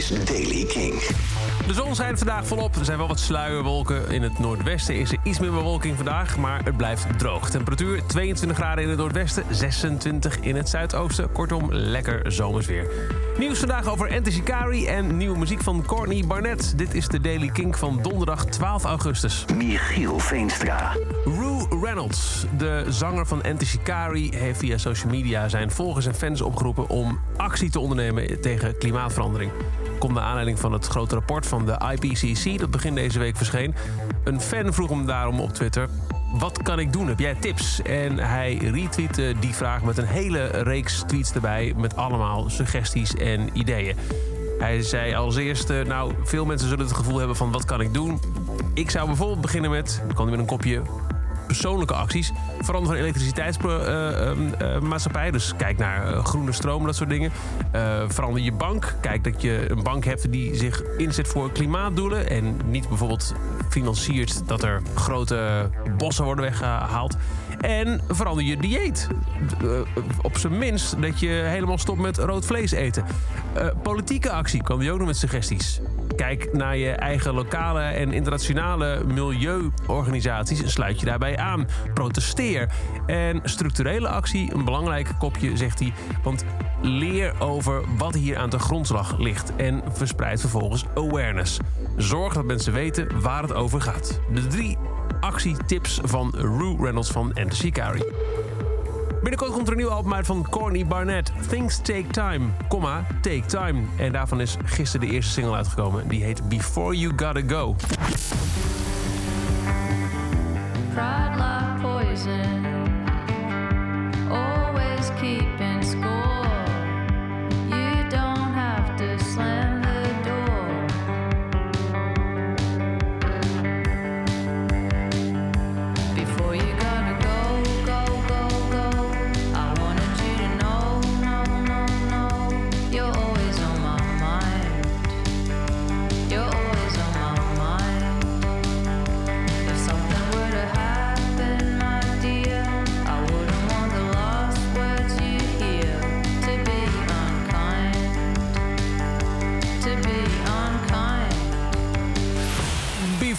is Daily King. De zon schijnt vandaag volop. Er zijn wel wat sluierwolken. In het noordwesten is er iets meer bewolking vandaag, maar het blijft droog. Temperatuur 22 graden in het noordwesten, 26 in het zuidoosten. Kortom, lekker zomers weer. Nieuws vandaag over Anticicari en nieuwe muziek van Courtney Barnett. Dit is de Daily King van donderdag 12 augustus. Michiel Veenstra. Reynolds, de zanger van Anticicari, heeft via social media zijn volgers en fans opgeroepen om actie te ondernemen tegen klimaatverandering. Komt naar aanleiding van het grote rapport van de IPCC dat begin deze week verscheen. Een fan vroeg hem daarom op Twitter: Wat kan ik doen? Heb jij tips? En hij retweette die vraag met een hele reeks tweets erbij met allemaal suggesties en ideeën. Hij zei als eerste, nou, veel mensen zullen het gevoel hebben van wat kan ik doen? Ik zou bijvoorbeeld beginnen met, dan kan hij met een kopje persoonlijke acties. Verander van elektriciteitsmaatschappij. dus kijk naar eh, groene stroom, dat soort dingen. Eh, verander je bank. Kijk dat je een bank hebt die zich inzet voor klimaatdoelen. En niet bijvoorbeeld financiert dat er grote bossen worden weggehaald. En verander je dieet. Eh, op zijn minst dat je helemaal stopt met rood vlees eten. Eh, politieke actie kan die ook nog met suggesties. Kijk naar je eigen lokale en internationale milieuorganisaties en sluit je daarbij aan. Protesteer. En structurele actie, een belangrijk kopje, zegt hij. Want leer over wat hier aan de grondslag ligt en verspreid vervolgens awareness. Zorg dat mensen weten waar het over gaat. De drie actietips van Rue Reynolds van Anticicari. Binnenkort komt er een nieuw album uit van Courtney Barnett. Things Take Time, comma, Take Time. En daarvan is gisteren de eerste single uitgekomen. Die heet Before You Gotta Go.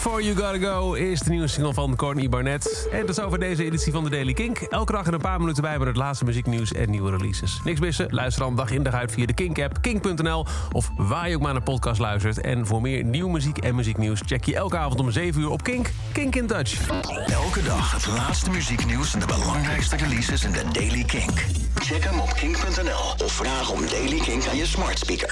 Before You Gotta Go is de nieuwe single van Courtney Barnett. En dat is over deze editie van de Daily Kink. Elke dag in een paar minuten bij met het laatste muzieknieuws en nieuwe releases. Niks missen? Luister dan dag in dag uit via de Kink-app, kink.nl... of waar je ook maar naar podcast luistert. En voor meer nieuwe muziek en muzieknieuws... check je elke avond om 7 uur op Kink. Kink in Touch. Elke dag het laatste muzieknieuws en de belangrijkste releases in de Daily Kink. Check hem op kink.nl of vraag om Daily Kink aan je smart speaker.